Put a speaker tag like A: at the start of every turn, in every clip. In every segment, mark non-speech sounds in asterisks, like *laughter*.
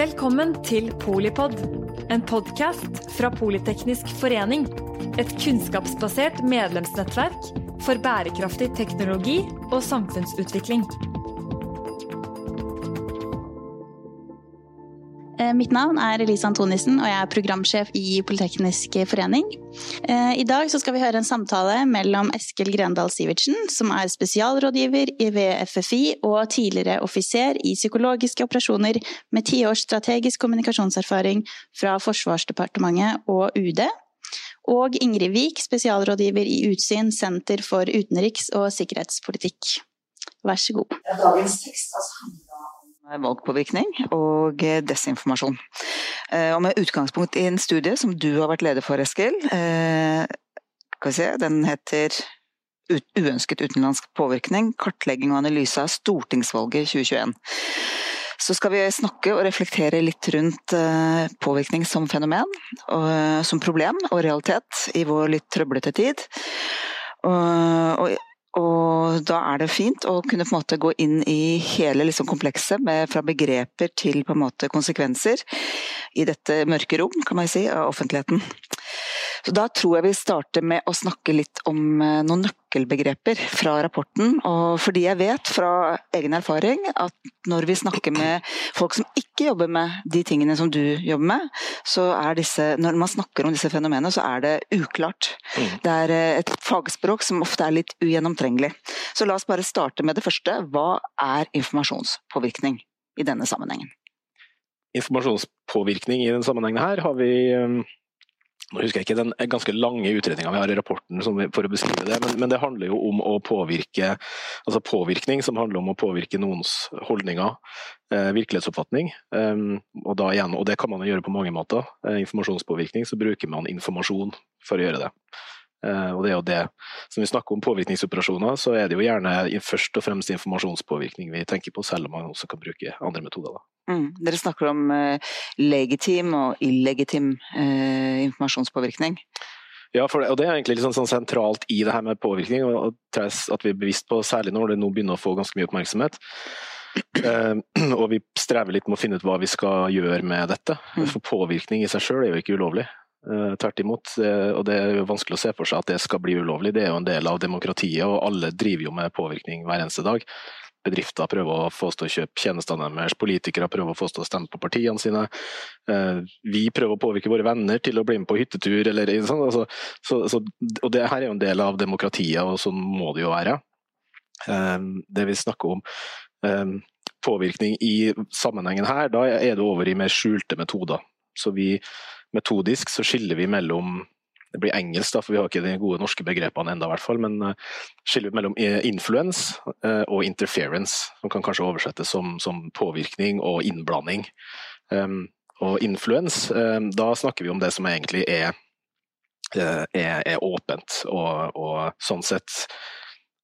A: Velkommen til Polipod, en podkast fra Politeknisk forening. Et kunnskapsbasert medlemsnettverk for bærekraftig teknologi og samfunnsutvikling.
B: Mitt navn er Elise Antonissen, og jeg er programsjef i Politeknisk forening. Eh, I dag skal vi høre en samtale mellom Eskil Grendal Sivertsen, som er spesialrådgiver i VFFI og tidligere offiser i psykologiske operasjoner med ti års strategisk kommunikasjonserfaring fra Forsvarsdepartementet og UD. Og Ingrid Wiik, spesialrådgiver i Utsyn, Senter for utenriks- og sikkerhetspolitikk. Vær så god.
C: Dagens tekst altså, valgpåvirkning og desinformasjon. Eh, og med utgangspunkt i en studie som du har vært leder for, Eskil. Eh, den heter Uønsket utenlandsk påvirkning kartlegging og analyse av stortingsvalget 2021. Så skal vi snakke og reflektere litt rundt eh, påvirkning som fenomen, som problem og realitet i vår litt trøblete tid. Og og da er det fint å kunne på en måte gå inn i hele liksom komplekset, fra begreper til på en måte konsekvenser, i dette mørke rom, kan man si, av offentligheten. Så Da tror jeg vi starter med å snakke litt om eh, noen nøkkelbegreper fra rapporten. Og fordi jeg vet fra egen erfaring at når vi snakker med folk som ikke jobber med de tingene som du jobber med, så er disse, når man snakker om disse fenomenene, så er det uklart. Mm. Det er eh, et fagspråk som ofte er litt ugjennomtrengelig. Så la oss bare starte med det første. Hva er informasjonspåvirkning i denne sammenhengen?
D: Informasjonspåvirkning i denne sammenhengen her har vi eh, nå husker jeg ikke den ganske lange utredninga vi har i rapporten for å beskrive det, men, men, det handler jo om å påvirke altså påvirkning, som handler om å påvirke noens holdninger, eh, virkelighetsoppfatning. Um, og, igjen, og det kan man gjøre på mange måter. Eh, informasjonspåvirkning, så bruker man informasjon for å gjøre det. Uh, og det er jo det Når vi snakker om påvirkningsoperasjoner, så er det jo gjerne først og fremst informasjonspåvirkning vi tenker på, selv om man også kan bruke andre metoder. Da.
C: Mm. Dere snakker om uh, legitim og illegitim eh, informasjonspåvirkning.
D: Ja, det, og det er egentlig liksom sånn sentralt i det her med påvirkning, og at vi er bevisst på, særlig når det nå begynner å få ganske mye oppmerksomhet. Uh, og vi strever litt med å finne ut hva vi skal gjøre med dette. Mm. For påvirkning i seg sjøl er jo ikke ulovlig. Uh, Tvert imot. Uh, og det er jo vanskelig å se for seg at det skal bli ulovlig. Det er jo en del av demokratiet, og alle driver jo med påvirkning hver eneste dag bedrifter prøver å få oss til å kjøpe tjenestene deres, politikere prøver å få oss til å stemme på partiene sine. Eh, vi prøver å påvirke våre venner til å bli med på hyttetur, eller sånn. Altså, så, så, og det her er jo en del av demokratiet, og sånn må det jo være. Eh, det vi snakker om eh, påvirkning i sammenhengen her, da er det over i mer skjulte metoder. Så vi metodisk så skiller vi mellom det blir engelsk, da, for vi har ikke de gode norske begrepene enda, i hvert fall, men uh, skiller mellom influence uh, og interference, som kan kanskje oversettes som, som påvirkning og innblanding. Um, og influence, um, da snakker vi om det som egentlig er, er, er åpent, og, og, sånn sett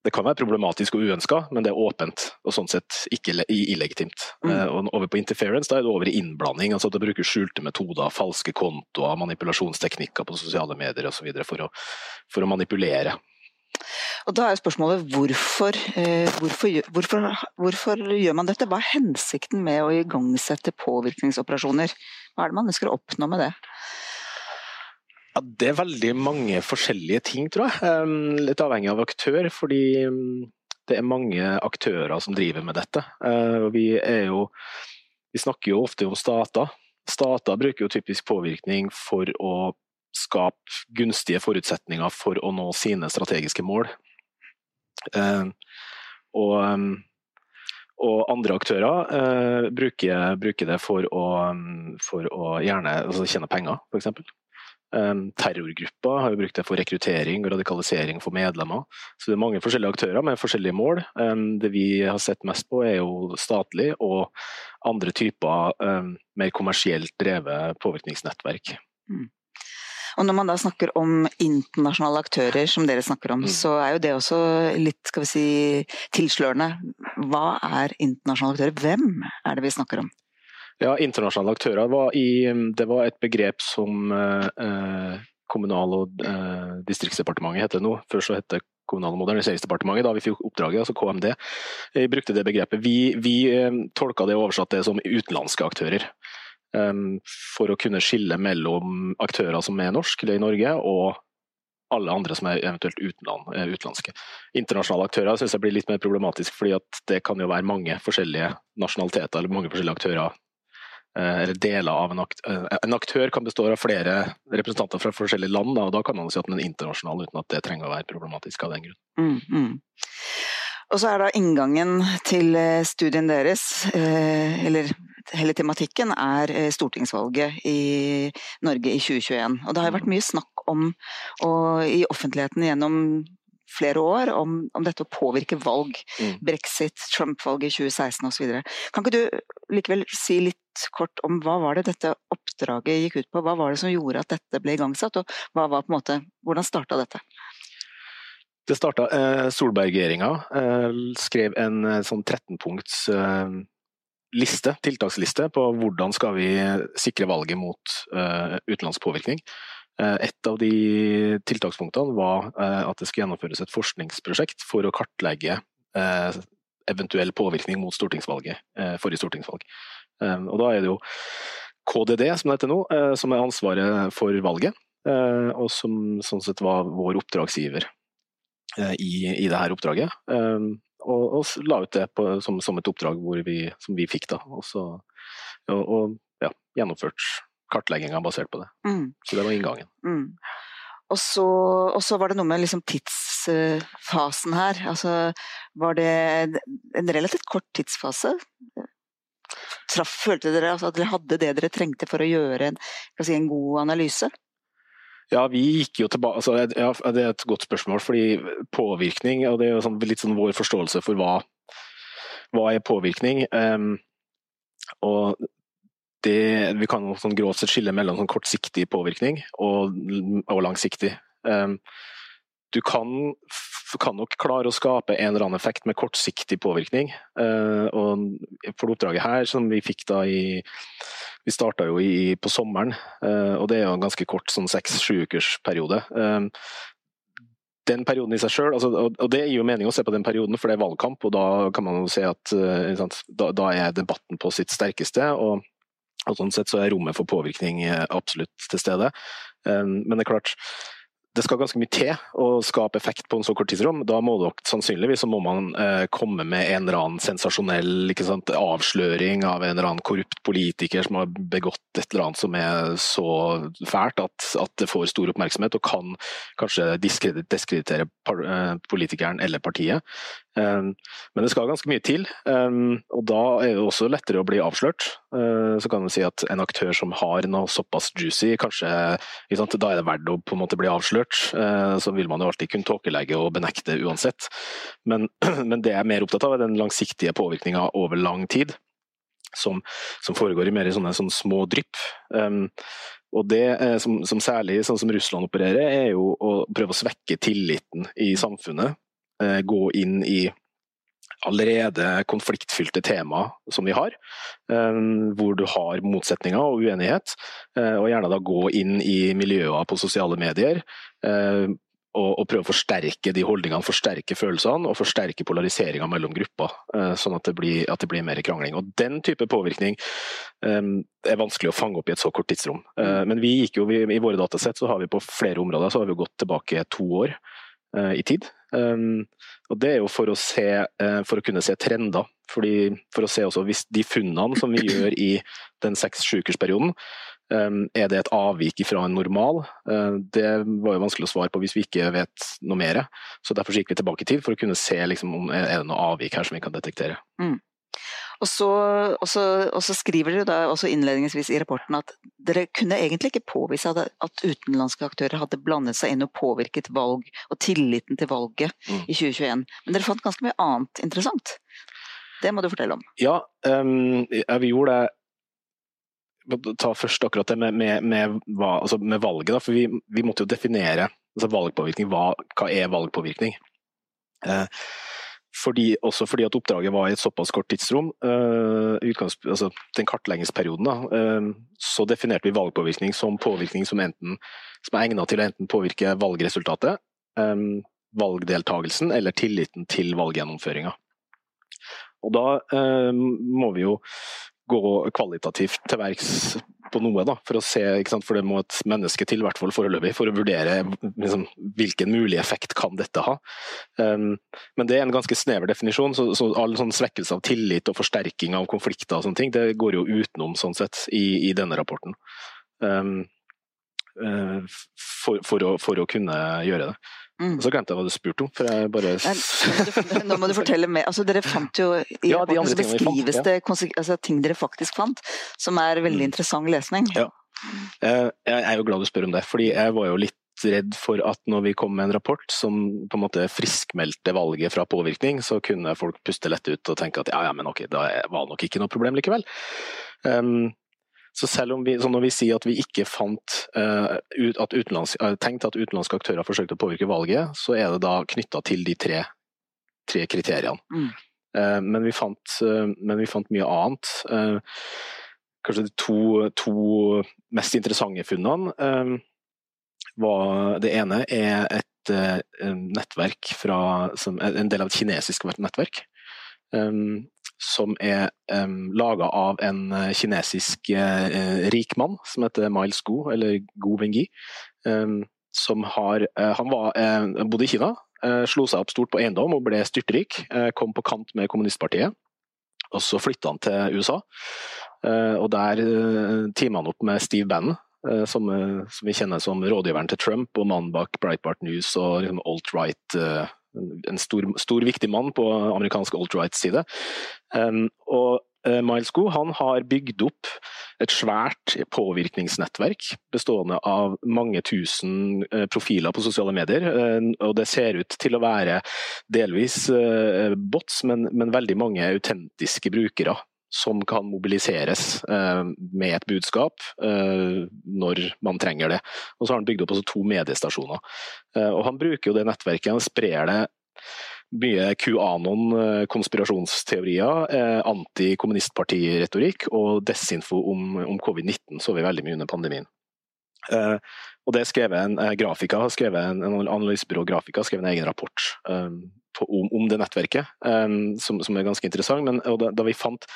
D: det kan være problematisk og uønska, men det er åpent og sånn sett ikke illegitimt. Mm. Og over på interference da er det over i innblanding, altså at det bruker skjulte metoder, falske kontoer, manipulasjonsteknikker på sosiale medier osv. For, for å manipulere.
C: Og Da er spørsmålet hvorfor, eh, hvorfor, hvorfor, hvorfor, gjør man dette? Hva er hensikten med å igangsette påvirkningsoperasjoner? Hva er det man ønsker å oppnå med det?
D: Ja, det er veldig mange forskjellige ting, tror jeg. Litt avhengig av aktør. Fordi det er mange aktører som driver med dette. Eh, vi, jo, vi snakker jo ofte om stater. Stater bruker jo typisk påvirkning for å skape gunstige forutsetninger for å nå sine strategiske mål. Og, og andre aktører uh, bruker, bruker, det for å, for å gjerne altså tjene penger, f.eks. Terrorgrupper har jo brukt det for rekruttering og radikalisering for medlemmer. Så det er mange forskjellige aktører med forskjellige mål. Det vi har sett mest på er jo statlig og andre typer mer kommersielt drevet påvirkningsnettverk. Mm.
C: Og Når man da snakker om internasjonale aktører, som dere snakker om, mm. så er jo det også litt skal vi si, tilslørende. Hva er internasjonale aktører? Hvem er det vi snakker om?
D: Ja, internasjonale aktører var, i, det var et begrep som eh, Kommunal- og eh, distriktsdepartementet heter nå. Før så het det Kommunal- og moderniseringsdepartementet da vi fikk oppdraget, altså KMD, vi brukte det begrepet. Vi, vi tolka det og oversatte det som utenlandske aktører. For å kunne skille mellom aktører som er norske eller i Norge, og alle andre som er eventuelt utenland, utenlandske. Internasjonale aktører synes jeg blir litt mer problematisk, fordi det kan jo være mange forskjellige nasjonaliteter eller mange forskjellige aktører Eh, eller deler av en aktør. Eh, en aktør kan bestå av flere representanter fra forskjellige land, og da kan man si at den er internasjonal uten at det trenger å være problematisk av den grunn. Mm, mm.
C: Og så er da inngangen til eh, studien deres, eller hele tematikken, er stortingsvalget i Norge i 2021. Og det har vært mm. mye snakk om, og i offentligheten gjennom flere år om, om dette å påvirke valg. Mm. Brexit, Trump-valget i 2016 osv. Kan ikke du likevel si litt kort om hva var det dette oppdraget gikk ut på? Hva var det som gjorde at dette ble igangsatt, og hva var på en måte, hvordan starta dette?
D: Det starta eh, Solberg-regjeringa eh, skrev en eh, sånn 13-punkts eh, liste, tiltaksliste på hvordan skal vi sikre valget mot uh, utenlandsk påvirkning. Eh, et av de tiltakspunktene var eh, at det skulle gjennomføres et forskningsprosjekt for å kartlegge eh, eventuell påvirkning mot stortingsvalget, forrige stortingsvalg. Og da er det jo KDD, som det heter nå, som er ansvaret for valget, og som sånn sett var vår oppdragsgiver i, i dette oppdraget. Og, og, la ut det på, som, som, et oppdrag vi, som vi fikk, da. Og, så, og, og ja, gjennomført kartlegginga basert på det. Mm. Så det var inngangen. Mm.
C: Og, så, og, så, var det noe med liksom tidsfasen her. Altså, var det en relativt kort tidsfase? Traff, følte dere altså, at dere hadde det dere trengte for å gjøre en, si, en god analyse?
D: Ja, vi gikk jo tilbake altså, ja, Det er et godt spørsmål, fordi påvirkning og det er jo sånn, litt sånn vår forståelse for hva, hva er påvirkning. Um, og det, vi kan sånn grovt sett skille mellom sånn kortsiktig påvirkning og, og langsiktig. Um, du kan, kan, nok klare å skape en eller annen effekt med kortsiktig påvirkning. Uh, og for oppdraget her, som vi fikk da i Vi starta jo i, på sommeren, uh, og det er jo en ganske kort sånn seks-sju ukers periode. Um, den perioden i seg sjøl, altså, og det gir jo mening å se på den perioden, for det er valgkamp, og da kan man jo se at uh, da, da, er debatten på sitt sterkeste. og og sånn sett så er rommet for påvirkning eh, absolutt til stede. Um, men det er klart, det skal ganske mye til å skape effekt på en så kort tidsrom. Da må dere sannsynligvis så må man eh, komme med en eller annen sensasjonell sant, avsløring av en eller annen korrupt politiker som har begått et eller annet som er så fælt at, at det får stor oppmerksomhet og kan kanskje diskreditere eh, politikeren eller partiet. Um, men det skal ganske mye til, um, og da er det også lettere å bli avslørt. Uh, så kan man si at en aktør som har noe såpass juicy, kanskje da er det verdt å på en måte bli avslørt. Uh, så vil man jo alltid kunne tåkelegge og benekte uansett. Men, *clears throat* men det jeg er mer opptatt av, er den langsiktige påvirkninga over lang tid. Som, som, foregår i mer sånne, sånne små drypp. Um, og det eh, som, som, særlig sånn som Russland opererer, er jo å prøve å svekke tilliten i samfunnet Eh, gå inn i allerede konfliktfylte tema som vi har, eh, hvor du har motsetninger og uenighet. Eh, og gjerne da gå inn i miljøer på sosiale medier og, prøve å forsterke de holdningene, forsterke følelsene og forsterke polariseringa mellom grupper, sånn at det, blir, at det, blir, mer krangling. Og Den type påvirkning er vanskelig å fange opp i et så kort tidsrom. Men vi gikk jo, i våre datasett så har vi på flere områder så har vi gått tilbake to år i tid. Um, og Det er jo for å, se, uh, for å kunne se trender. Fordi, for å se også hvis de funnene som vi gjør i den seks-sjukersperioden, um, er det et avvik fra en normal? Uh, det var jo vanskelig å svare på hvis vi ikke vet noe mer. Så Derfor gikk vi tilbake i tid for å kunne se liksom, om er det noe avvik her som vi kan detektere. Mm.
C: Og så, og, så, og så, skriver dere da også innledningsvis i rapporten at dere kunne egentlig ikke påvise at, at utenlandske aktører hadde blandet seg inn og påvirket valg og tilliten til valget mm. i 2021. Men dere fant ganske mye annet interessant. Det må du fortelle om.
D: Ja, um, vi gjorde det Ta først akkurat det med, med, med, altså med valget. Da, for vi, vi, måtte jo definere altså valgpåvirkning. Hva, hva er valgpåvirkning? Uh, fordi, også fordi at oppdraget var i et såpass kort tidsrom, uh, altså den kartleggingsperioden, uh, så definerte vi valgpåvirkning som påvirkning som, enten, som er egnet til å enten påvirke valgresultatet, um, valgdeltagelsen eller tilliten til valggjennomføringa. Og da eh, må vi jo gå kvalitativt til verks på noe, da, for å se, for det må et menneske til, i hvert fall foreløpig, for å vurdere liksom, hvilken mulig effekt kan dette ha. Um, men det er en ganske snever definisjon, så, så all sånn svekkelse av tillit og forsterking av konflikter og sånne ting, det går jo utenom sånn sett i, i denne rapporten. Um, uh, for, for, å, for, å, kunne gjøre det. Mm. Så glemte jeg hva du spurte om. for jeg bare...
C: Nei, nå må du fortelle mer. Altså, dere fant jo i *laughs* ja, rapporten så beskrives det altså, ting dere faktisk fant, som er veldig mm. interessant lesning.
D: Ja. Eh, jeg er jo glad du spør om det, fordi jeg var jo litt redd for at når vi kom med en rapport som på en måte friskmeldte valget fra påvirkning, så kunne folk puste lett ut og tenke at ja, ja, men ok, da var det nok ikke noe problem likevel. Um, så selv om vi, når vi sier at vi ikke fant uh, at utenlandsk, uh, tenkt at utenlandske aktører forsøkte å påvirke valget, så er det da knytta til de tre, tre kriteriene. Mm. Uh, men, vi fant, men, vi fant, mye annet. kanskje de to, to, mest interessante funnene var Det ene er et nettverk fra, som, en del av et kinesisk nettverk. Um, som er um, laga av en eh, kinesisk uh, rikmann som heter Miles Gu, eller Gu Wengi. Um, som har uh, Han var, uh, bodde i Kina, uh, slo seg opp stort på eiendom og ble styrtrik. kom på kant med kommunistpartiet. Og så flytta han til USA, og der uh, teama han opp med Steve Bannon. Som, som, vi kjenner som rådgiveren til Trump og mannen bak Breitbart News og liksom alt-right en stor, stor, viktig mann på amerikansk alt-right-side. Og uh, Miles Goe han har bygd opp et svært påvirkningsnettverk bestående av mange tusen uh, profiler på sosiale medier. Og det ser ut til å være delvis bots, men, men veldig mange autentiske brukere som kan mobiliseres eh, med et budskap eh, når man trenger det. Og så har han bygd opp to mediestasjoner. Eh, og han bruker jo det nettverket, han sprer det mye QAnon, konspirasjonsteorier, antikommunistpartiretorikk og desinfo om, om covid-19 så vi veldig mye under pandemien. Uh, og det skrev en uh, grafiker, skrevet en, en analysebyrå Grafika skrev en egen rapport um, på, om, om, det nettverket, um, som, som, er ganske interessant. Men da, da, vi fant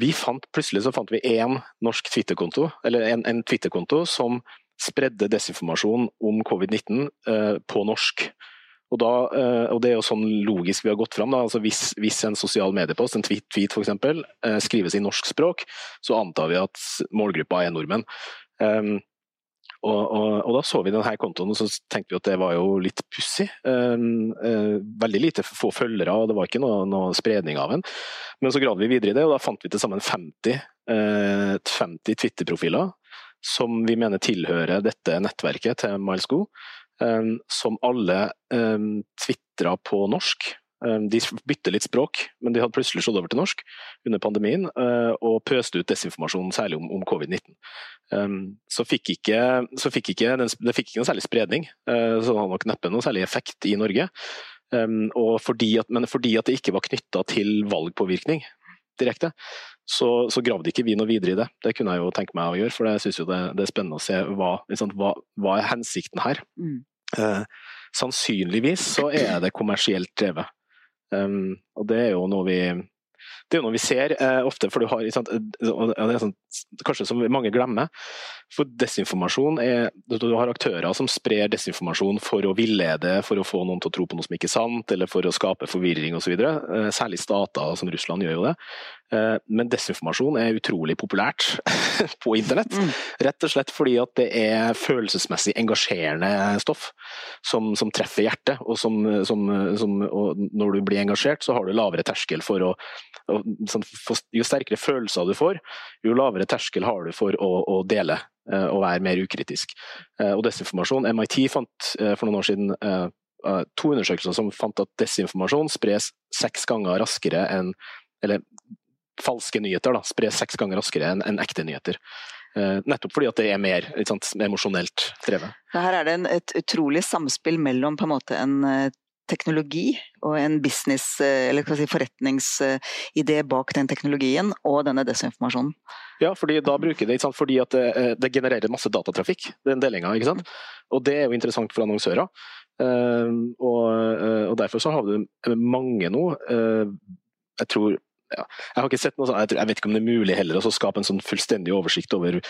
D: vi fant Plutselig så fant vi én norsk Twitter-konto, eller en, en Twitter-konto som spredde desinformasjon om covid-19 uh, på norsk. Og, da, og, Det er jo sånn logisk vi har gått fram. Da. Altså hvis, hvis, en sosial mediepost, en tweet, tweet f.eks., uh, skrives i norsk språk, så antar vi at målgruppa er nordmenn. Um, og, og, og, da så vi denne kontoen og så tenkte vi at det var jo litt pussig. Um, uh, veldig lite få følgere, og det var ikke noe, noe, spredning av den. Men så gravde vi videre i det, og da fant vi til sammen 50, uh, 50 Twitter-profiler som vi mener tilhører dette nettverket til Miles Go, um, som alle um, tvitra på norsk. Um, de bytter litt språk, men de hadde plutselig slått over til norsk under pandemien uh, og pøste ut desinformasjon, særlig om, om covid-19. Um, så fikk ikke, så fikk ikke den, det fikk ikke noe særlig spredning, uh, så det hadde nok neppe noe særlig effekt i Norge. Fordi at, men fordi at det ikke var knytta til valgpåvirkning direkte, så, så, gravde ikke vi noe videre i det. Det kunne jeg jo tenke meg å gjøre, for jeg syns det, det, er spennende å se hva, liksom, hva, hva er hensikten her. Mm. Eh, sannsynligvis så er det kommersielt drevet. Um, og det er jo noe vi det er jo noe vi ser eh, ofte, for du har sant, sånn, kanskje som mange glemmer. For desinformasjon er Du har aktører som sprer desinformasjon for å villede, for å få noen til å tro på noe som ikke er sant, eller for å skape forvirring osv. Eh, særlig stater som Russland gjør jo det. Eh, men desinformasjon er utrolig populært *laughs* på internett. Mm. Rett og slett fordi at det er følelsesmessig engasjerende stoff som, som treffer hjertet. Og, som, som, og, når du blir engasjert, så har du lavere terskel for å sånn, Jo sterkere følelser du får, jo lavere terskel har du for å, å dele eh, og være mer ukritisk. Og desinformasjon MIT fant for noen år siden to undersøkelser som fant at desinformasjon spres seks ganger raskere enn eller falske nyheter da, spres seks ganger raskere enn en ekte nyheter. Uh, nettopp fordi at det er mer sant, emosjonelt drevet.
C: Her er det en, et utrolig samspill mellom på en måte en uh, teknologi og en business, uh, eller si, forretningsidé bak den teknologien og denne desinformasjonen.
D: Ja, fordi da bruker det, sant, fordi at det, det, genererer masse datatrafikk, den delinga. ikke sant? Og det er jo interessant for annonsører. Og, og derfor så har du mange nå. Jeg tror ja, jeg har ikke sett noe sånt, jeg, jeg vet ikke om det er mulig heller å skape en sånn fullstendig oversikt over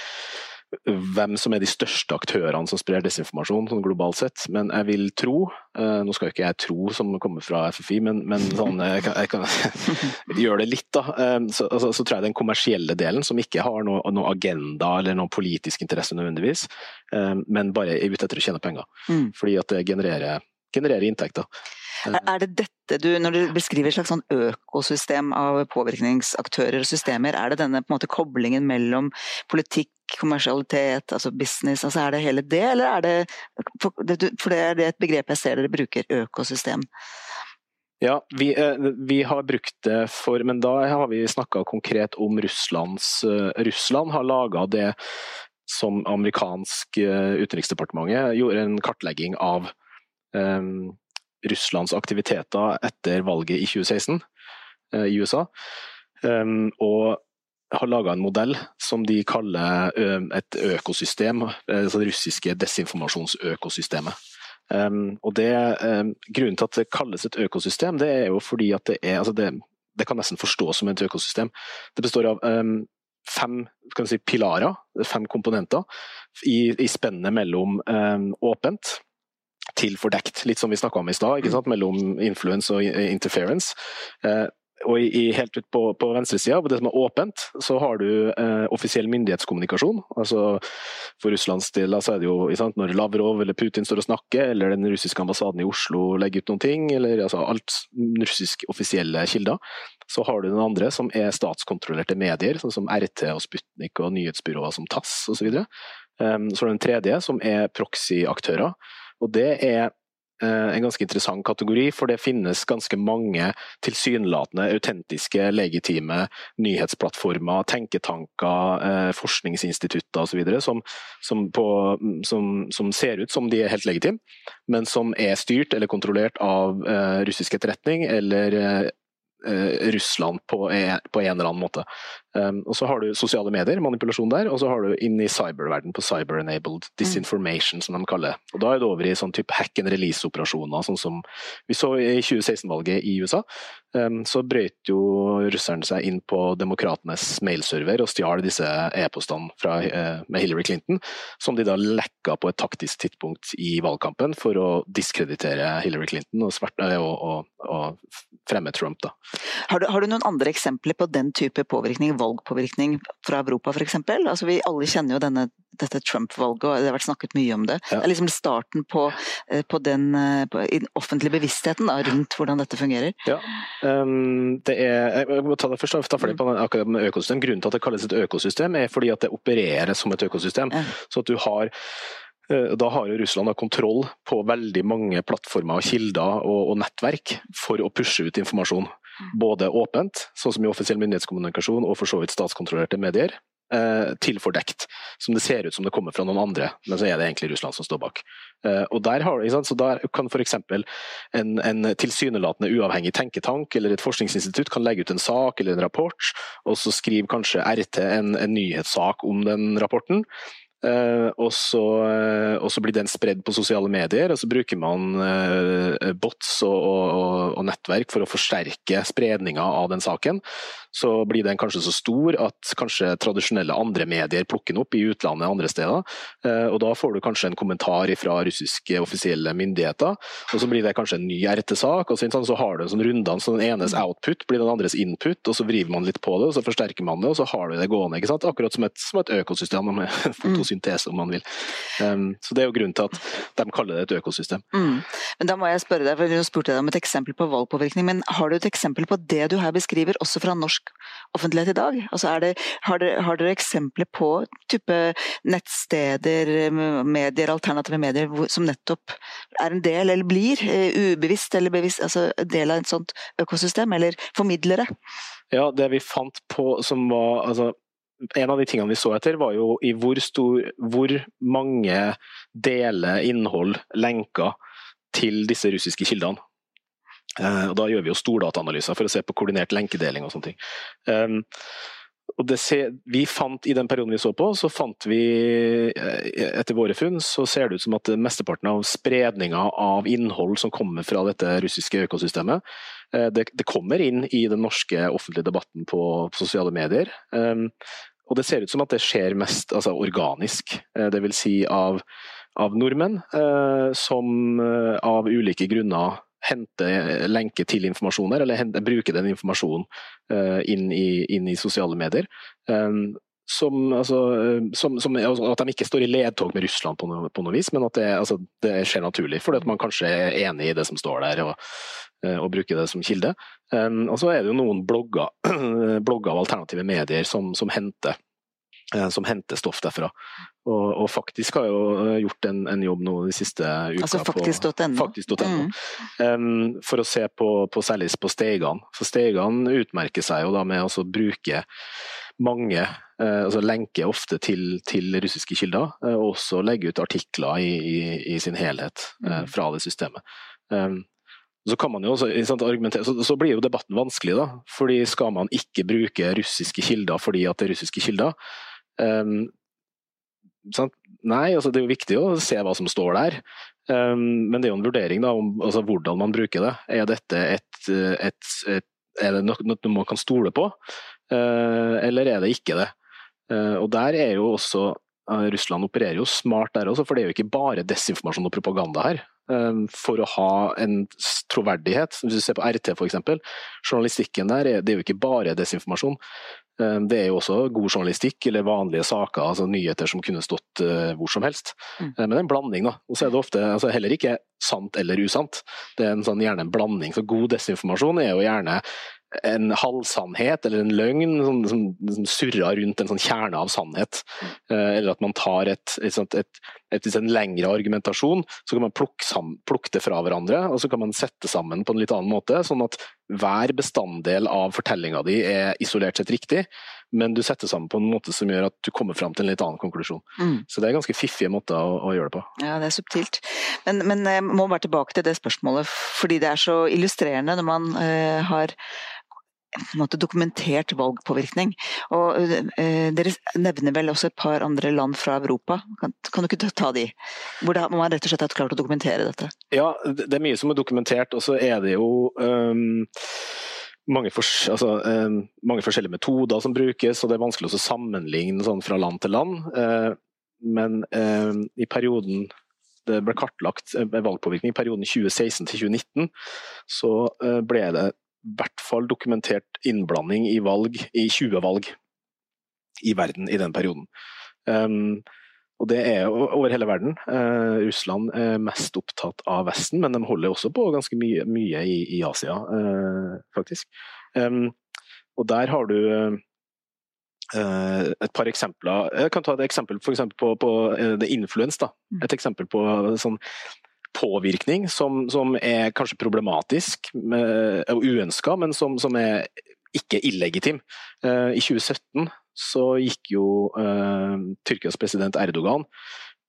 D: hvem som er de største aktørene som sprer desinformasjon sånn globalt sett. Men jeg vil tro, uh, nå skal jo ikke jeg tro som kommer fra FFI, men, men sånn, jeg kan, jeg kan *laughs* gjøre det litt, da. Um, så, altså, så, tror jeg den kommersielle delen, som ikke har noe, noe agenda eller noen politisk interesse nødvendigvis, men bare er ute etter å tjene penger. Mm. Fordi at det genererer, genererer inntekter.
C: Er det dette du, når du beskriver et slags sånn økosystem av påvirkningsaktører og systemer, er det denne måte koblingen mellom politikk, kommersialitet, altså business, altså er det hele det, eller er det For det er et begrep jeg ser dere bruker, økosystem.
D: Ja, vi, eh, vi, har brukt det for Men da har vi snakka konkret om Russlands eh, Russland har laga det som amerikansk eh, utenriksdepartementet gjorde en kartlegging av um, Russlands aktiviteter etter valget i 2016 eh, i USA. Um, og har laga en modell som de kaller et økosystem, altså det russiske desinformasjonsøkosystemet. Um, og det, Grunnen til at det kalles et økosystem, det er jo fordi at det er altså det, det kan nesten forstås som et økosystem. Det består av fem si, pilarer, fem komponenter, i, i spennet mellom åpent, til fordekt. Litt som vi snakka om i stad, mellom influence og interference. Eh, og i, helt ut på, på venstresida, på det som er åpent, så har du eh, offisiell myndighetskommunikasjon. altså For Russlands del så er det jo sant, når Lavrov eller Putin står og snakker, eller den russiske ambassaden i Oslo legger ut noen ting, eller altså, alt russisk offisielle kilder. Så har du den andre, som er statskontrollerte medier, sånn som RT og Sputnik og nyhetsbyråer som TASS osv. Um, så har du den tredje, som er proxy-aktører. Og det er eh, en ganske interessant kategori, for det finnes ganske mange tilsynelatende autentiske, legitime nyhetsplattformer, tenketanker, eh, forskningsinstitutter osv. Som, som, som, som ser ut som de er helt legitime, men som er styrt eller kontrollert av eh, russisk etterretning eller Russland på en, på en, eller annen måte. Um, og Så har du sosiale medier, manipulasjon der, og så har du inn i cyberverden på cyber-enabled disinformation, som de kaller det. Og Da er det over i sånn type hack and release-operasjoner, sånn som vi så i 2016-valget i USA. Um, så brøt jo russerne seg inn på demokratenes mailserver og stjal disse e-postene uh, med Hillary Clinton, som de da lekka på et taktisk tidspunkt i valgkampen for å diskreditere Hillary Clinton og, svart, uh, og, og, og fremme Trump. Da.
C: Har du, har du noen andre eksempler på den type påvirkning? Valgpåvirkning fra Europa f.eks. Altså, vi alle kjenner jo denne, dette Trump-valget, og det har vært snakket mye om det. Ja. Det er liksom starten på, eh, på den eh, på, offentlige bevisstheten da, rundt hvordan dette fungerer.
D: Ja, um, det er, jeg må ta det først, ta ferdig på akkurat med økosystem. Grunnen til at det kalles et økosystem, er fordi at det opererer som et økosystem. Ja. Så at du har eh, da har jo Russland kontroll på veldig mange plattformer, kilder og, og nettverk for å pushe ut informasjon. Både åpent, sånn som i offisiell myndighetskommunikasjon og for så vidt statskontrollerte medier, eh, til fordekt. Som det ser ut som det kommer fra noen andre, men så er det egentlig Russland som står bak. Eh, og Der, har, så der kan f.eks. En, en tilsynelatende uavhengig tenketank eller et forskningsinstitutt kan legge ut en sak eller en rapport, og så skriver kanskje RT en, en nyhetssak om den rapporten. Uh, og, så, uh, og, så, blir den spredd på sosiale medier, og så bruker man uh, bots og, og, og, nettverk for å forsterke spredninga av den saken. Så blir den kanskje så stor at kanskje tradisjonelle andre medier plukker den opp i utlandet andre steder. og Da får du kanskje en kommentar fra russiske offisielle myndigheter, og så blir det kanskje en ny RT-sak. og Så har du en sånn rundene, så den enes output blir den andres input, og så vriver man litt på det, og så forsterker man det, og så har du det gående. ikke sant? Akkurat som et, som et økosystem med *laughs* fotosyntese, om man vil. Um, så Det er jo grunnen til at de kaller det et økosystem. Mm.
C: Men Da må jeg spørre deg, for du spurte deg om et eksempel på valgpåvirkning, men har du et eksempel på det du her beskriver, også fra norsk offentlighet i dag? Altså det, har, dere, har, dere, eksempler på type nettsteder, medier, alternative medier, som nettopp er en del, eller blir, uh, ubevisst eller bevisst, altså del av et sånt økosystem, eller formidlere?
D: Ja, det vi fant på som var altså en av de tingene vi så etter, var jo i hvor, stor, hvor mange deler innhold, lenker, til disse russiske kildene. Eh, og da gjør vi jo stordataanalyser for å se på koordinert lenkedeling og sånne ting. Um, og se, vi fant I den perioden vi så på, så fant vi etter våre funn, så ser det ut som at mesteparten av spredninga av innhold som kommer fra dette russiske økosystemet, det, det kommer inn i den norske offentlige debatten på, på sosiale medier. Um, og det ser ut som at det skjer mest altså, organisk, vil si av, av nordmenn som av ulike grunner hente lenke til informasjoner, eller hente, bruke den informasjonen uh, inn, i, inn, i, sosiale medier. Um, som, altså, som, som, altså, at de ikke står i ledtog med Russland på noe, på noe vis, men at det, altså, det, skjer naturlig. Fordi at man kanskje er enig i det som står der, og, og bruker det som kilde. Um, og så er det jo noen blogger, *clears throat* blogger av alternative medier som, som henter Eh, som henter stoff derfra. Og, og, Faktisk har jo eh, gjort en, en jobb nå de siste uka
C: altså faktisk.no.
D: Faktisk mm. um, for å se på, på særlig på Steigan. For Steigan utmerker seg jo da med å bruke mange uh, altså lenker ofte til, til, russiske kilder, uh, og også legge ut artikler i, i, i sin helhet uh, fra det systemet. Um, så kan man jo også argumentere, så, så, blir jo debatten vanskelig, da. fordi Skal man ikke bruke russiske kilder fordi at det er russiske kilder, Um, Nei, altså det er jo viktig å se hva som står der. Um, men det er jo en vurdering da, om altså, hvordan man bruker det. Er dette et, et, et, er det noe man kan stole på, uh, eller er det ikke det? Uh, og der er jo også uh, Russland opererer jo smart der også, for det er jo ikke bare desinformasjon og propaganda her. Um, for å ha en troverdighet, hvis du ser på RT f.eks. Journalistikken der er, det er jo ikke bare desinformasjon. Eh, det er jo også god journalistikk eller vanlige saker, altså nyheter som kunne stått uh, hvor som helst. Mm. Eh, men det er en blanding, da. Og så er det ofte altså heller ikke sant eller usant. Det er en sånn, gjerne en blanding. Så god desinformasjon er jo gjerne en halvsannhet eller en løgn som, som, som, surrer rundt en sånn kjerne av sannhet. Eh, eller at man tar et, et, et, et, en lengre argumentasjon, så kan man plukke, sammen, plukke, det fra hverandre og så kan man sette sammen på en litt annen måte. Sånn at hver bestanddel av fortellinga di er isolert sett riktig, men du setter sammen på en måte som gjør at du kommer fram til en litt annen konklusjon. Mm. Så det er ganske fiffige måter å, å, gjøre det på.
C: Ja, det er subtilt. Men, men jeg må bare tilbake til det spørsmålet, fordi det er så illustrerende når man uh, har måte, dokumentert valgpåvirkning. Og eh, Dere nevner vel også et par andre land fra Europa. Kan, kan du ikke ta de? Hvor det, man rett og slett har klart å dokumentere dette?
D: Ja, det er mye som er dokumentert, og så er det jo um, mange, for, altså, um, mange, forskjellige metoder som brukes, og det er vanskelig å sammenligne sånn fra land til land. Uh, men uh, i perioden det ble kartlagt valgpåvirkning i perioden 2016 til 2019, så ble det hvert fall dokumentert innblanding i valg, i 20 valg i verden i den perioden. Um, og det er over hele verden. Uh, Russland er mest opptatt av Vesten, men de holder også på ganske mye, mye i, i, Asia, uh, faktisk. Um, og der har du uh, et par eksempler. Jeg kan ta et eksempel for eksempel på, på The Influence. Da. Mm. Et eksempel på sånn påvirkning som, som er kanskje problematisk og uønska, men som, som, er ikke illegitim. Uh, I 2017 så gikk jo uh, Tyrkias president Erdogan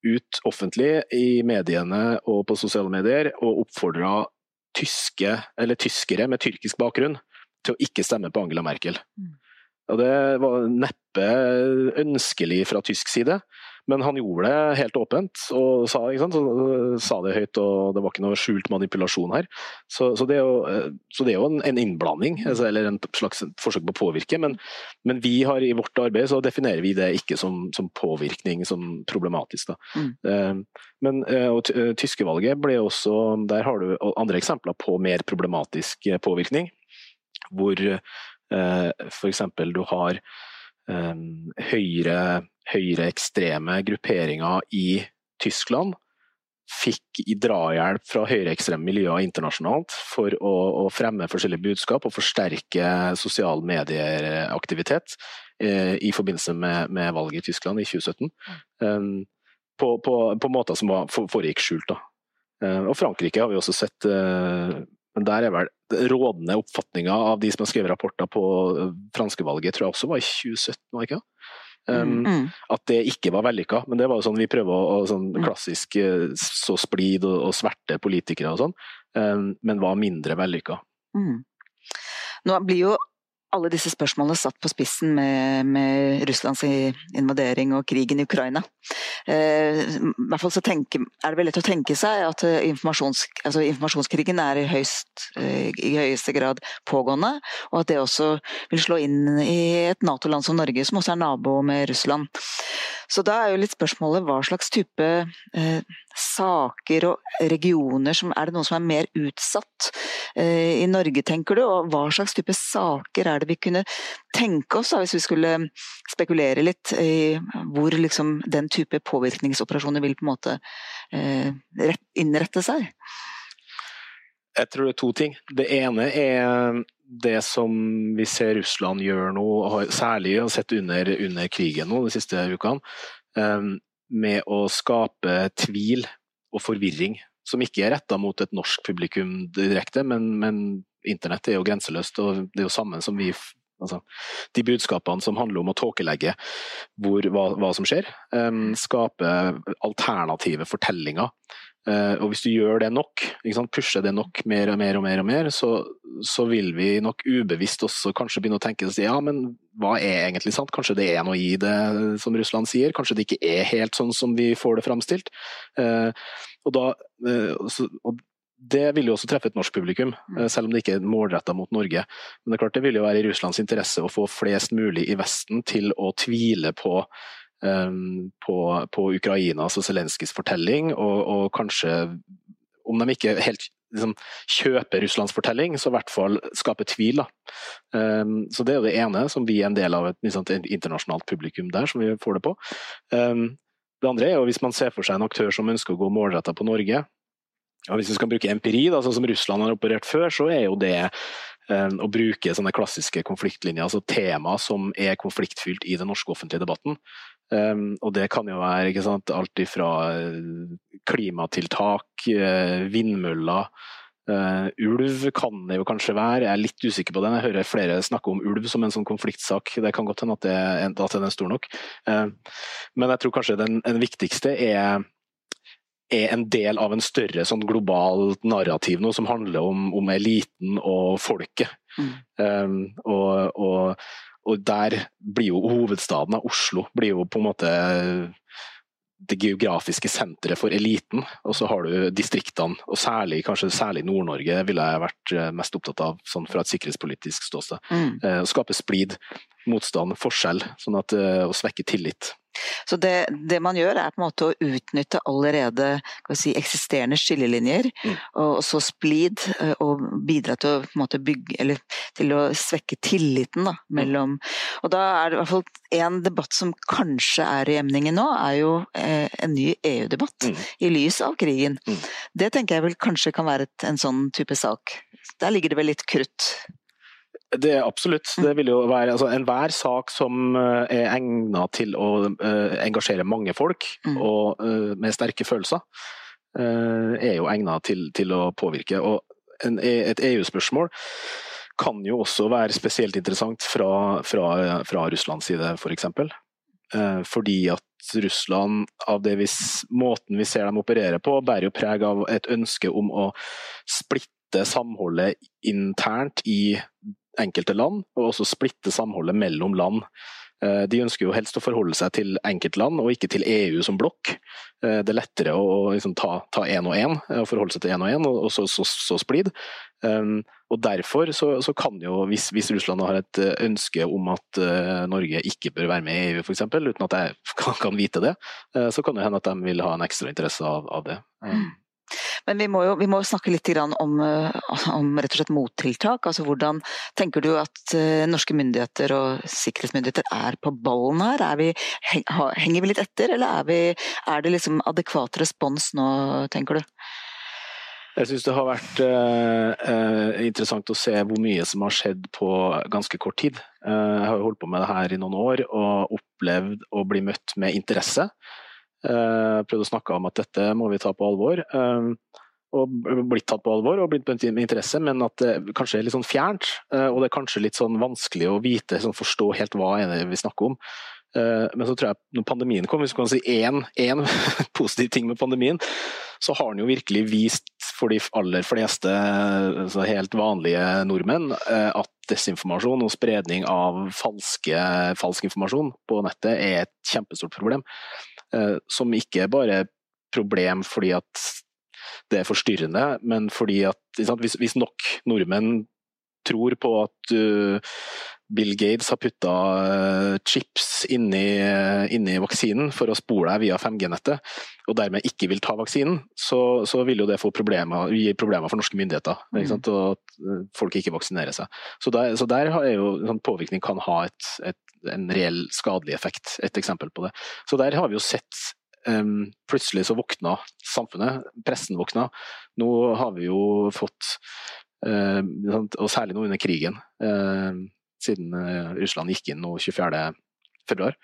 D: ut offentlig i mediene og på sosiale medier og oppfordra tyske, eller tyskere med tyrkisk bakgrunn til å ikke stemme på Angela Merkel. Mm. Og Det var neppe ønskelig fra tysk side. Men han gjorde det helt åpent og sa, sa, det høyt, og det var ikke noe skjult manipulasjon her. Så, så, det, er jo, eh, så det, er jo, en, en innblanding, altså, eller en slags forsøk på å påvirke. Men, men, vi har i vårt arbeid så definerer vi det ikke som, som påvirkning, som problematisk. Mm. Eh, men eh, og tyskevalget ble også Der har du andre eksempler på mer problematisk påvirkning. Hvor f.eks. du har høyre høyreekstreme grupperinger i Tyskland fikk i drahjelp fra høyreekstreme miljøer internasjonalt for å, å, fremme forskjellige budskap og forsterke sosial medieaktivitet eh, i forbindelse med, med, valget i Tyskland i 2017. Um, på, på, på, måter som var, foregikk skjult. Da. Uh, og Frankrike har vi også sett uh, men der er vel rådende oppfatninga av de som har skrevet rapporter på franskevalget, franske valget, tror jeg også var i 2017, var ikke? Um, mm. At det ikke var vellykka. Men det var jo sånn vi prøver å, sånn mm. klassisk eh, så splid og, og sverte politikere og sånn, um, men var mindre vellykka. Mm.
C: Nå blir jo alle disse spørsmålene satt på spissen med, med Russlands invadering og krigen i Ukraina. Eh, I hvert fall så tenke, er det vel lett å tenke seg at informasjons, altså informasjonskrigen er i, høyst, eh, i høyeste grad pågående, og at det også vil slå inn i et Nato-land som Norge, som også er nabo med Russland. Så da er jo litt spørsmålet hva slags type eh, saker og regioner som Er det noen som er mer utsatt eh, i Norge, tenker du? Og hva slags type saker er det vi kunne tenke oss da, hvis vi skulle spekulere litt i hvor liksom den type påvirkningsoperasjoner vil på en måte eh, innrette seg?
D: Jeg tror det er to ting. Det ene er det som vi ser Russland gjør nå, særlig har sett under, under krigen nå de siste ukene, ehm, med å skape tvil og forvirring. Som ikke er retta mot et norsk publikum direkte, men, men internett er jo grenseløst. og Det er jo samme som vi Altså, de budskapene som handler om å tåkelegge hva, hva, som skjer. Um, skape alternative fortellinger og hvis du gjør det nok, pusher det nok mer og mer og mer, og mer så, så, vil vi nok ubevisst også kanskje begynne å tenke ja, men hva er egentlig sant? Kanskje det er noe i det som Russland sier? Kanskje det ikke er helt sånn som vi får det framstilt? Uh, og, da, så, og det vil jo også treffe et norsk publikum, selv om det ikke er målretta mot Norge. Men det er klart det vil jo være i Russlands interesse å få flest mulig i Vesten til å tvile på på, på, Ukrainas og Zelenskyjs fortelling, og, og, kanskje, om de ikke helt liksom, kjøper Russlands fortelling, så i hvert fall skaper tvil. Um, så Det er det ene, som vi er en del av et, liksom, et internasjonalt publikum der, som vi får det på. Um, det andre er jo hvis man ser for seg en aktør som ønsker å gå målretta på Norge. og Hvis vi skal bruke empiri, da, sånn som Russland har operert før, så er jo det um, å bruke sånne klassiske konfliktlinjer, altså tema som er konfliktfylt i den norske offentlige debatten. Um, og det kan jo være sant, alt ifra eh, klimatiltak, vindmøller Ulv kan det jo kanskje være, jeg er litt usikker på den. Jeg hører flere snakke om ulv som en sånn konfliktsak. Det kan godt hende at, det, at den er stor nok. Men jeg tror kanskje den, den viktigste er er en del av en større sånn globalt narrativ nå, som handler om, om eliten og folket. Mm. Um, og, og, og der blir jo hovedstaden av Oslo blir jo på en måte det geografiske senteret for eliten, og så har du distriktene, og særlig, kanskje særlig Nord-Norge ville jeg vært eh, mest opptatt av sånn fra et sikkerhetspolitisk ståsted. Mm. Uh, å skape splid, motstand, forskjell, sånn at, uh, å svekke tillit.
C: Så det, det, man gjør er på en måte å utnytte allerede si, eksisterende skillelinjer, mm. og, så splid, eh, og bidra til å, måte, bygge, eller, til å svekke tilliten da, mm. mellom Og da er det i hvert fall en debatt som kanskje er i emningen nå, er jo eh, en ny EU-debatt, mm. i lys av krigen. Mm. Det tenker jeg vel kanskje kan være et, en sånn type sak. Der ligger det vel litt krutt
D: det er absolutt. Det vil jo være altså, Enhver sak som uh, er egnet til å uh, engasjere mange folk, mm. og uh, med sterke følelser, er jo egnet til, til, å påvirke. Og en, e, et EU-spørsmål kan jo også være spesielt interessant fra, fra, fra Russlands side, f.eks. For eksempel. fordi at Russland, av det vi, måten vi ser dem operere på, bærer jo preg av et ønske om å splitte samholdet internt i enkelte land, og også splitte samholdet mellom land. Eh, de ønsker jo helst å forholde seg til enkeltland, og ikke til EU som blokk. Eh, det er lettere å liksom ta én og én, og forholde seg til én og én, og så, så, så splid. Um, og Derfor så, så kan jo, hvis, hvis, Russland har et ønske om at Norge ikke bør være med i EU, f.eks., uten at jeg *laughs* kan, vite det, så kan det hende at de vil ha en ekstra interesse av, av det. Um,
C: men vi må jo vi må snakke litt om, eh, om, mottiltak. altså Hvordan tenker du at eh, norske myndigheter og sikkerhetsmyndigheter er på ballen her? Vi, henger vi litt etter, eller er, vi, er det liksom adekvat respons nå, tenker du?
D: Jeg syns det har vært eh, interessant å se hvor mye som har skjedd på ganske kort tid. Eh, jeg har jo holdt på med det her i noen år og opplevd å bli møtt med interesse. Eh, prøvd å snakke om at dette må vi ta på alvor. Eh, og blitt tatt på alvor og blitt med interesse, men at det kanskje er litt sånn fjernt. Eh, og det er kanskje litt sånn vanskelig å vite, sånn forstå helt hva er det vi snakker om. Men så tror jeg når pandemien kom, hvis du kan si én *laughs* positiv ting med pandemien, så har den jo virkelig vist for de aller fleste altså helt vanlige nordmenn at desinformasjon og spredning av falske, falsk informasjon på nettet er et kjempestort problem. Som ikke er bare problem fordi at det er forstyrrende, men fordi at hvis nok nordmenn tror på at uh, Bill Gates har putta uh, chips inni, uh, inni, vaksinen for å spore deg via 5G-nettet, og dermed ikke vil ta vaksinen, så, så vil jo det få problemer, gi problemer for norske myndigheter. Mm. og at folk ikke vaksinerer seg. Så der, så der er jo sånn påvirkning kan ha et, et, en reell skadelig effekt. Et eksempel på det. Så der har vi jo sett um, plutselig så våkna samfunnet, pressen våkna. Nå har vi jo fått Eh, og særlig nå under krigen, eh, siden eh, Russland gikk inn nå 24. februar.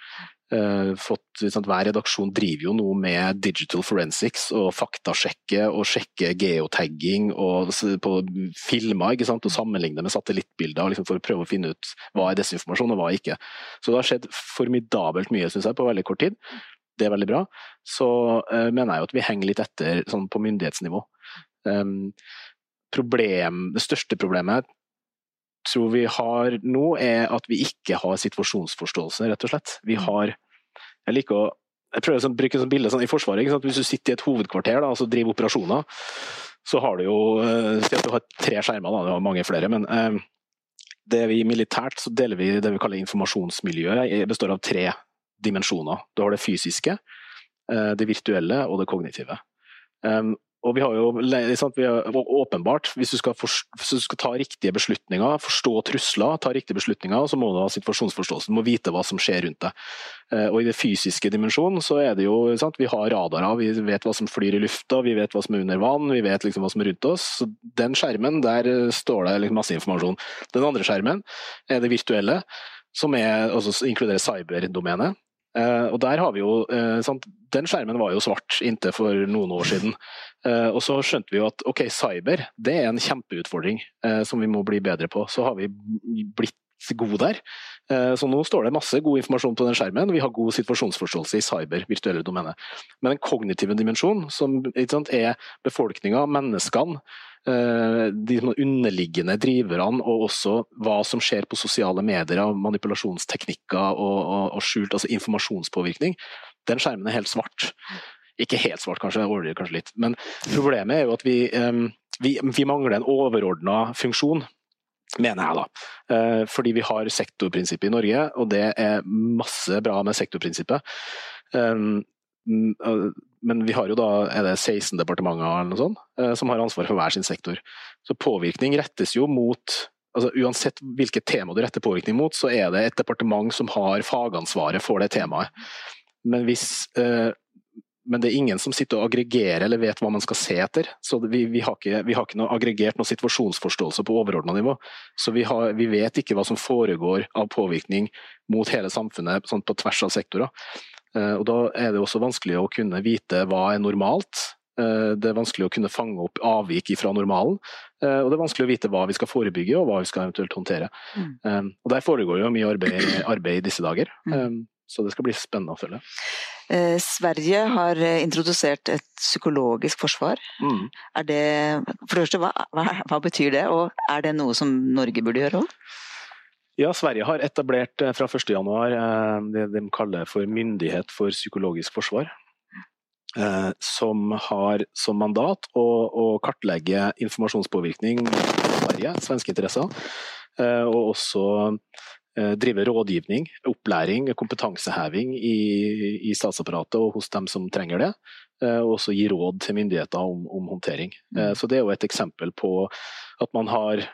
D: Fått, sant, hver redaksjon driver jo noe med digital forensics og faktasjekke og sjekke geotagging og på filmer ikke sant, og sammenligne med satellittbilder liksom, for å prøve å finne ut hva er desinformasjon og hva er ikke. Så det har skjedd formidabelt mye synes jeg, på veldig kort tid. Det er veldig bra. Så uh, mener jeg jo at vi henger litt etter sånn, på myndighetsnivå. Um, problem, det største problemet tror vi har nå, er at vi ikke har situasjonsforståelse, rett og slett. Vi mm. har Jeg liker å jeg prøver å bruke et bilde sånn, i Forsvaret. Hvis du sitter i et hovedkvarter da, og driver operasjoner, så har du jo eh, Si at du har tre skjermer, da, du har mange flere. men eh, det vi Militært så deler vi det vi kaller informasjonsmiljøet. Det består av tre dimensjoner. Du har det fysiske, eh, det virtuelle og det kognitive. Um, og vi har jo vi har, åpenbart, hvis du, for, hvis du, skal ta riktige beslutninger, forstå trusler, ta riktige beslutninger, så må du ha situasjonsforståelse, du må vite hva som skjer rundt deg. Eh, og I det fysiske dimensjonen så er det jo sant, Vi har radarer, vi vet hva som flyr i lufta, vi vet hva som er under vann, vi vet liksom hva som er rundt oss. Så Den skjermen, der står det liksom masse informasjon. Den andre skjermen er det virtuelle, som er, altså, inkluderer cyberdomenet. Uh, og der har vi jo, uh, Den skjermen var jo svart inntil for noen år siden. Uh, og så skjønte vi jo at ok, cyber det er en kjempeutfordring som vi må bli bedre på. Så har vi blitt gode der. Så nå står det masse god informasjon på den skjermen. Vi har god situasjonsforståelse i cyber, virtuelle domene. Men den kognitive dimensjonen, som sant, er befolkninga, menneskene, Eh, de underliggende driverne og også hva som skjer på sosiale medier av manipulasjonsteknikker og, og, og skjult altså informasjonspåvirkning, den skjermen er helt svart. Ikke helt svart, kanskje, jeg kanskje litt. Men problemet er jo at vi, eh, vi, vi mangler en overordna funksjon mener jeg, da. Eh, fordi vi har sektorprinsippet i Norge, og det er masse bra med sektorprinsippet. Mm, men vi har jo da er det 16 departementer eller noe sånt, eh, som har ansvar for hver sin sektor. Så påvirkning rettes jo mot altså Uansett hvilket tema du retter påvirkning mot, så er det et departement som har fagansvaret for det temaet. Men, hvis, eh, men det er ingen som sitter og aggregerer eller vet hva man skal se etter. Så vi, vi, har, ikke, vi har, ikke, noe aggregert noe situasjonsforståelse på overordna nivå. Så vi, har, vi, vet ikke hva som foregår av påvirkning mot hele samfunnet sånn på tvers av sektorer. Eh, og Da er det også vanskelig å kunne vite hva er normalt. Eh, det er vanskelig å kunne fange opp avvik fra normalen. Eh, og det er vanskelig å vite hva vi skal forebygge og hva vi skal eventuelt håndtere. Mm. Og Der foregår jo mye arbeid, arbeid i disse dager. Mm. Så det skal bli spennende å følge.
C: Sverige har introdusert et psykologisk forsvar. Mm. Er det, for det første, hva, hva, hva, betyr det, og er det noe som Norge burde gjøre òg?
D: Ja, Sverige har etablert eh, fra 1.1 eh, det de kaller for myndighet for psykologisk forsvar. Eh, som har som mandat å, å kartlegge informasjonspåvirkning i Sverige, svenske interesser. Og også drive rådgivning, opplæring, kompetanseheving i, i, statsapparatet og hos dem som trenger det. Og også gi råd til myndigheter om, om håndtering. Mm. Så Det er jo et eksempel på at man har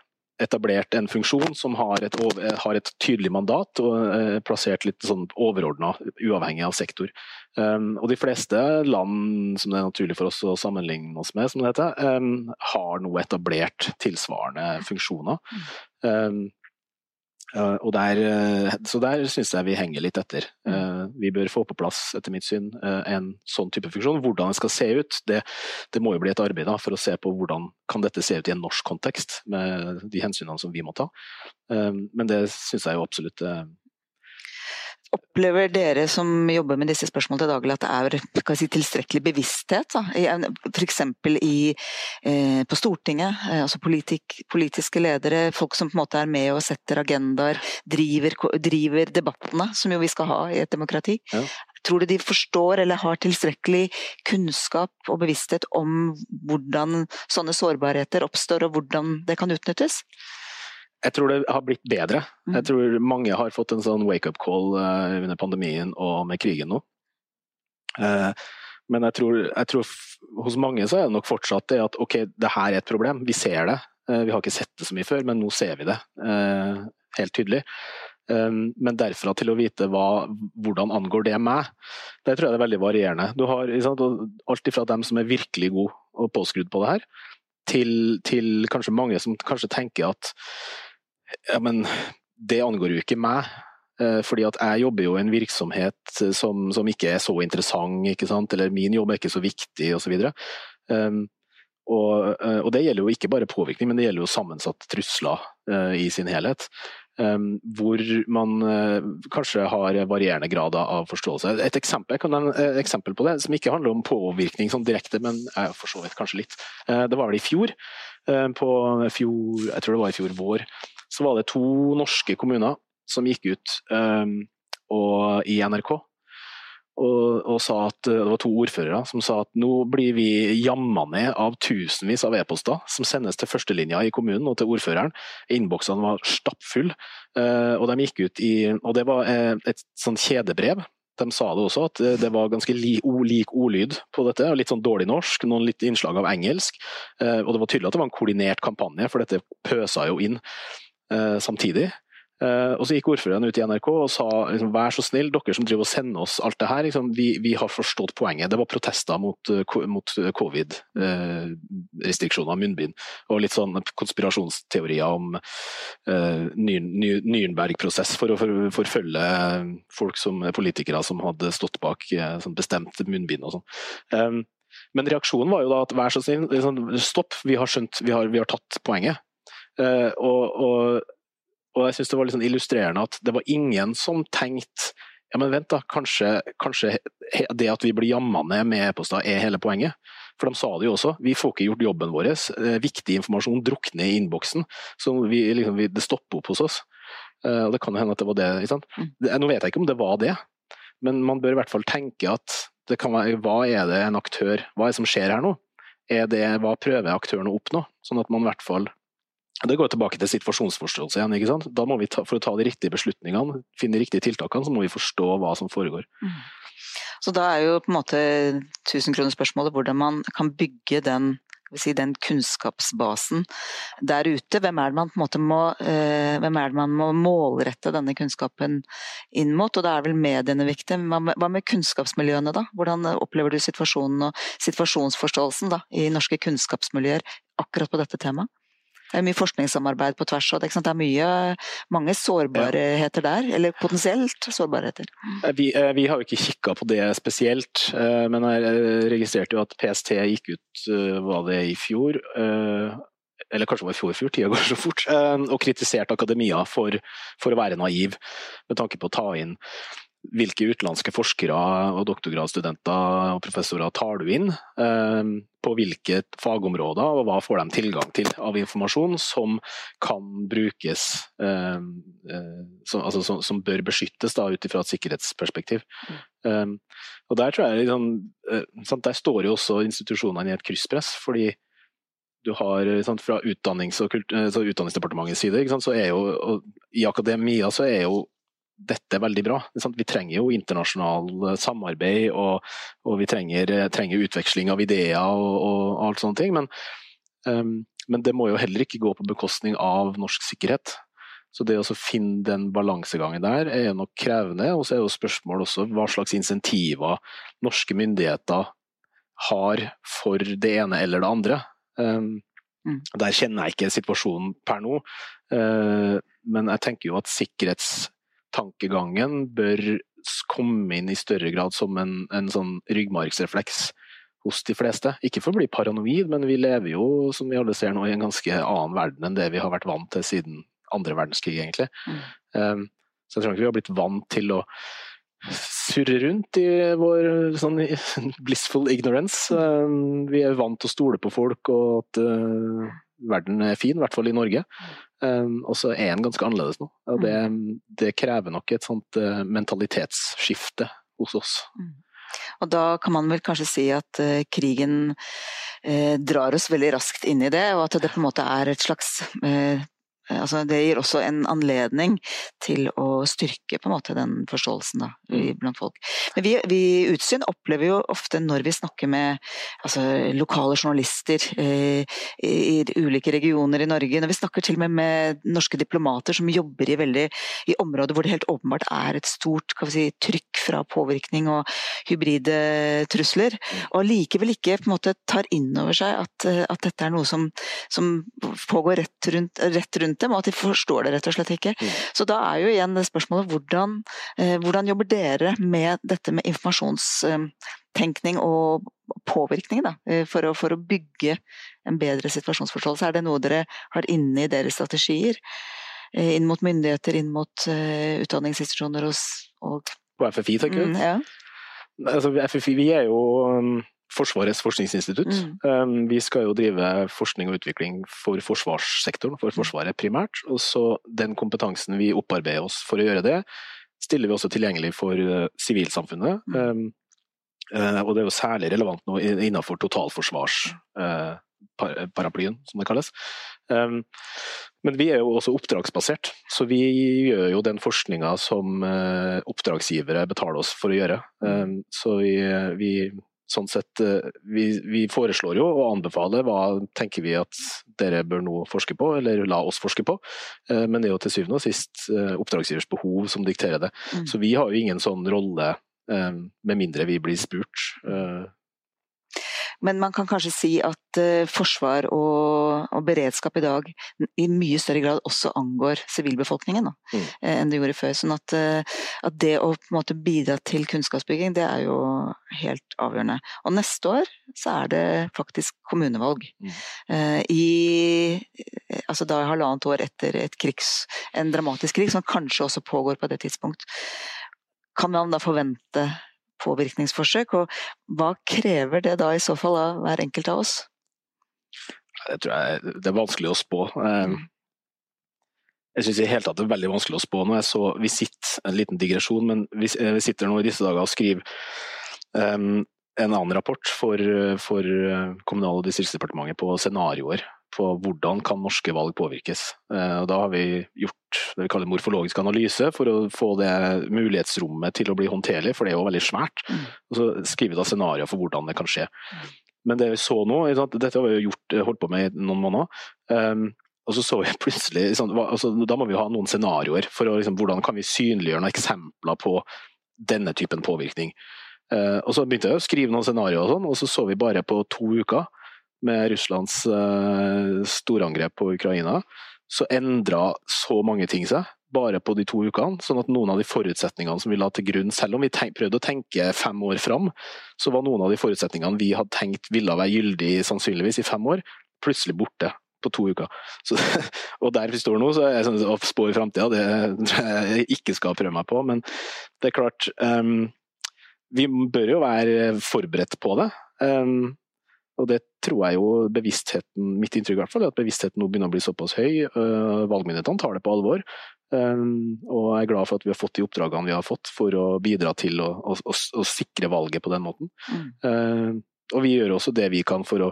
D: etablert en funksjon som har et, har et tydelig mandat og eh, plassert litt sånn overordna, uavhengig av sektor. Um, og de fleste land som det er naturlig for oss å sammenligne oss med, som det heter, um, har nå etablert tilsvarende funksjoner. Um, Uh, der, uh, så der syns jeg vi henger litt etter. Uh, vi bør få på plass, etter mitt syn, en sånn type funksjon. Hvordan det skal se ut, det, det må jo bli et arbeid da, for å se på hvordan kan dette se ut i en norsk kontekst, med de hensynene som vi må ta. men det syns jeg jo absolutt
C: Opplever dere som jobber med disse spørsmålene til daglig at det er si, tilstrekkelig bevissthet? F.eks. Eh, på Stortinget, eh, altså politik, politiske ledere, folk som på en måte er med og setter agendaer, driver, driver debattene, som jo vi skal ha i et demokrati. Ja. Tror du de forstår eller har tilstrekkelig kunnskap og bevissthet om hvordan sånne sårbarheter oppstår og hvordan det kan utnyttes?
D: Jeg tror det har blitt bedre. Jeg mm. tror mange har fått en sånn wake-up call uh, under pandemien og med krigen nå. Uh, men jeg tror, jeg tror, hos mange så er det nok fortsatt det at ok, det her er et problem, vi ser det. Uh, vi har ikke sett det så mye før, men nå ser vi det helt tydelig. Men derfra til å vite hva, hvordan angår det meg, det tror jeg det er veldig varierende. Du har sant, alt ifra dem som er virkelig gode og påskrudd på det her, til, til kanskje mange som kanskje tenker at ja, men det angår jo ikke meg. Eh, fordi at jeg jobber jo i en virksomhet som, som ikke er så interessant, ikke sant? eller min jobb er ikke så viktig osv. Um, og, eh, og, det gjelder jo ikke bare påvirkning, men det gjelder jo sammensatte trusler uh, i sin helhet. Um, hvor man uh, kanskje har varierende grader av forståelse. Et eksempel, jeg kan nevne et eksempel på det, som ikke handler om påvirkning sånn direkte, men uh, for så vidt kanskje litt. Uh, det var vel i fjor, på fjor, jeg tror det var i fjor vår, så var det to norske kommuner som gikk ut um, og, i NRK og, og, sa at det var to ordførere som sa at nå blir vi jamma ned av tusenvis av e-poster som sendes til førstelinja i kommunen og til ordføreren. Innboksene var stappfulle, uh, og de gikk ut i Og det var uh, et sånn kjedebrev. De sa det også, at det var ganske li, lik ordlyd på dette. Litt sånn dårlig norsk, noen litt innslag av engelsk. Og det var tydelig at det var en koordinert kampanje, for dette pøsa jo inn. Eh, samtidig. Uh, og så gikk ordføreren ut i NRK og sa liksom, vær så snill, dere som driver og sender oss alt det her, liksom, vi, vi, har forstått poenget. Det var protester mot, uh, mot covid-restriksjoner, uh, munnbind, og litt sånn konspirasjonsteorier om Nürnberg-prosess for å forfølge folk som politikere som hadde stått bak sånn bestemt munnbind og sånn. Um, men reaksjonen var jo da at vær så snill, liksom, stopp, vi har skjønt, vi har, vi har tatt poenget. Uh, og, og, og, jeg syns det var litt sånn illustrerende at det var ingen som tenkte ja, men vent da, kanskje, kanskje det at vi blir jamma ned med e-poster er hele poenget. For de sa det jo også, vi får ikke gjort jobben vår. Uh, viktig informasjon drukner i innboksen. Så vi, liksom, vi, det stopper opp hos oss. Uh, det kan jo hende at det var det. Mm. det. Nå vet jeg ikke om det var det, men man bør i hvert fall tenke at det kan være, hva er det en aktør Hva er det som skjer her nå? Er det, hva prøver aktøren å oppnå? Sånn at man i hvert fall det går tilbake til situasjonsforståelse igjen. ikke sant? Da må vi ta, For å ta de riktige beslutningene, finne de riktige tiltakene, så må vi forstå hva som foregår. Mm.
C: Så da er jo på en måte tusenkronerspørsmålet hvordan man kan bygge den, si, den kunnskapsbasen der ute. Hvem er, må, eh, hvem er det man må målrette denne kunnskapen inn mot? Og da er vel mediene viktig. Hva med, hva med kunnskapsmiljøene, da? Hvordan opplever du situasjonen og situasjonsforståelsen da, i norske kunnskapsmiljøer akkurat på dette temaet? Det er mye forskningssamarbeid på tvers, og det er mye, mange sårbarheter der. Eller potensielt sårbarheter.
D: Eh, vi, eh, vi har jo ikke kikka på det spesielt, eh, men jeg registrerte jo at PST gikk ut, var det i fjor, eller kanskje det var i fjor, fjor tida går så fort, og kritiserte akademia for, for å være naiv med tanke på å ta inn hvilke utenlandske forskere og doktorgradsstudenter og professorer tar du inn? Eh, på hvilke fagområder, og hva får de tilgang til av informasjon som kan brukes eh, eh, som, altså, som, som bør beskyttes da, ut fra et sikkerhetsperspektiv. Mm. og Der tror jeg liksom, der står jo også institusjonene i et krysspress. fordi du har sant, Fra utdannings- og kult, Utdanningsdepartementets side, sant, så er jo, i akademia så er jo dette er veldig bra. Vi trenger jo internasjonal eh, samarbeid, og, og vi trenger, eh, trenger, utveksling av ideer og, og alt sånne ting. Men, um, men, det må jo heller ikke gå på bekostning av norsk sikkerhet. Så det å finne den balansegangen der er nok krevende. Og så er jo spørsmålet også hva slags insentiver norske myndigheter har for det ene eller det andre. Um, mm. Der kjenner jeg ikke situasjonen per nå, uh, men jeg tenker jo at sikkerhets tankegangen bør komme inn i større grad som en, en sånn ryggmargsrefleks hos de fleste. Ikke for å bli paranoid, men vi lever jo, som vi alle ser nå, i en ganske annen verden enn det vi har vært vant til siden andre verdenskrig, egentlig. Mm. Um, Så jeg tror ikke vi har blitt vant til å surre rundt i vår sånn *laughs* blissful ignorance. Um, vi er vant til å stole på folk og at uh, verden er fin, i hvert fall i Norge. Um, og så er den ganske annerledes nå. Og det, det krever nok et sånt uh, mentalitetsskifte hos oss.
C: Mm. Og da kan man vel kanskje si at uh, krigen drar oss veldig raskt inn i det, og at det på en måte er et slags Eh, altså det gir også en anledning til å styrke måte den forståelsen da, mm. blant folk. Men vi, vi Utsyn opplever jo ofte når vi snakker med altså, lokale journalister eh, i, i, ulike regioner i Norge, når vi snakker til og med med norske diplomater som jobber i, veldig, i områder hvor det helt åpenbart er et stort si, trykk fra påvirkning og hybride trusler, mm. og likevel ikke måte tar inn over seg at, at dette er noe som, som pågår rett rundt, rett rundt rundt dem, og at de forstår det rett og slett ikke. Mm. Så da er jo igjen det spørsmålet hvordan, eh, hvordan jobber dere med dette med informasjonstenkning og påvirkning, da, eh, for å, for å bygge en bedre situasjonsforståelse? Er det noe dere har inne i deres strategier? Eh, inn mot myndigheter, inn mot utdanningsinstitusjoner og, og
D: På FFI, tenker du?
C: Mm, ja.
D: Altså, FFI vi er jo um, Forsvarets forskningsinstitutt. Mm. Um, vi skal jo drive forskning og utvikling for forsvarssektoren, for Forsvaret primært. Og så den kompetansen vi opparbeider oss for å gjøre det, stiller vi også tilgjengelig for uh, sivilsamfunnet. Mm. Um, uh, og det er jo særlig relevant nå innenfor totalforsvarsparaplyen, uh, som det kalles. Um, men vi er jo også oppdragsbasert, så vi gjør jo den forskninga som oppdragsgivere betaler oss for å gjøre. Um, så vi, vi sånn sett, eh, vi, vi, foreslår jo og anbefaler hva tenker vi at dere bør nå forske på, eller la oss forske på. Eh, men det er jo til syvende og sist eh, oppdragsgivers behov som dikterer det. Mm. Så vi har jo ingen sånn rolle, med mindre vi blir spurt.
C: Men man kan kanskje si at uh, forsvar og, og, beredskap i dag i mye større grad også angår sivilbefolkningen mm. uh, enn det gjorde før. Sånn at, uh, at det å måte bidra til kunnskapsbygging, det er jo helt avgjørende. Og neste år så er det faktisk kommunevalg. Mm. I altså da halvannet år etter et krigs, en dramatisk krig, som kanskje også pågår på det tidspunkt. Kan man da forvente påvirkningsforsøk, og hva krever det da i så fall av hver enkelt av oss?
D: Det tror jeg det er vanskelig å spå. Ehm, jeg syns i hele tatt det er veldig vanskelig å spå. nå. jeg så, vi sitter, En liten digresjon, men vi, sitter nå i disse dager og skriver um, en annen rapport for, for Kommunal- og distriktsdepartementet på scenarioer på hvordan kan norske valg påvirkes. Eh, og da har vi gjort det vi kaller morfologisk analyse for å få det mulighetsrommet til å bli håndterlig, for det er jo veldig svært. Mm. Og så skriver vi da scenarioer for hvordan det kan skje. Men det vi så nå, dette har vi gjort, eh, holdt på med i noen måneder. Um, og så så jeg *laughs* plutselig, altså, Da må vi ha noen scenarioer for å, liksom, hvordan kan vi synliggjøre noen eksempler på denne typen påvirkning. Uh, og Så begynte jeg å skrive noen scenarioer, og sånn, og så så vi bare på to uker med Russlands uh, storangrep på Ukraina, så endra så mange ting seg bare på de to ukene. Sånn at noen av de forutsetningene som vi la til grunn, selv om vi tenk, prøvde å tenke fem år fram, så var noen av de forutsetningene vi hadde tenkt ville være gyldig sannsynligvis i fem år, plutselig borte på to uker. Så, *laughs* og der vi står nå, så er sånn å spå i framtida, det tror jeg ikke skal prøve meg på. Men det er klart, um, vi bør jo være forberedt på det. Um, og det tror jeg jo bevisstheten, mitt inntrykk i hvert fall, er at bevisstheten nå begynner å bli såpass høy. Uh, valgmyndighetene tar det på alvor. Um, og jeg er glad for at vi har fått de oppdragene vi har fått for å bidra til å, å, å, å sikre valget på den måten. Mm. Uh, og vi gjør også det vi kan for å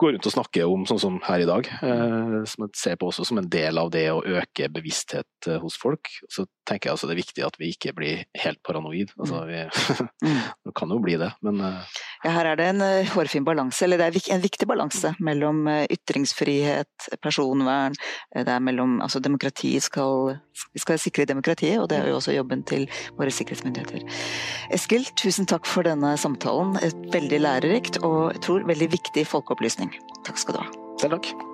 D: gå rundt og snakke om, sånn som her i dag. Eh, som jeg ser på også som en del av det å øke bevissthet eh, hos folk. Så tenker jeg altså det er viktig at vi ikke blir helt paranoid. Altså, vi mm. *laughs* kan jo bli det, men eh,
C: ja, Her er det en hårfin balanse, eller det er en viktig balanse mellom ytringsfrihet, personvern, det er mellom altså demokrati skal, Vi skal sikre demokratiet, og det er jo også jobben til våre sikkerhetsmyndigheter. Eskil, tusen takk for denne samtalen. Et veldig lærerikt og jeg tror veldig viktig folkeopplysning. Takk skal du ha.
D: Selv takk.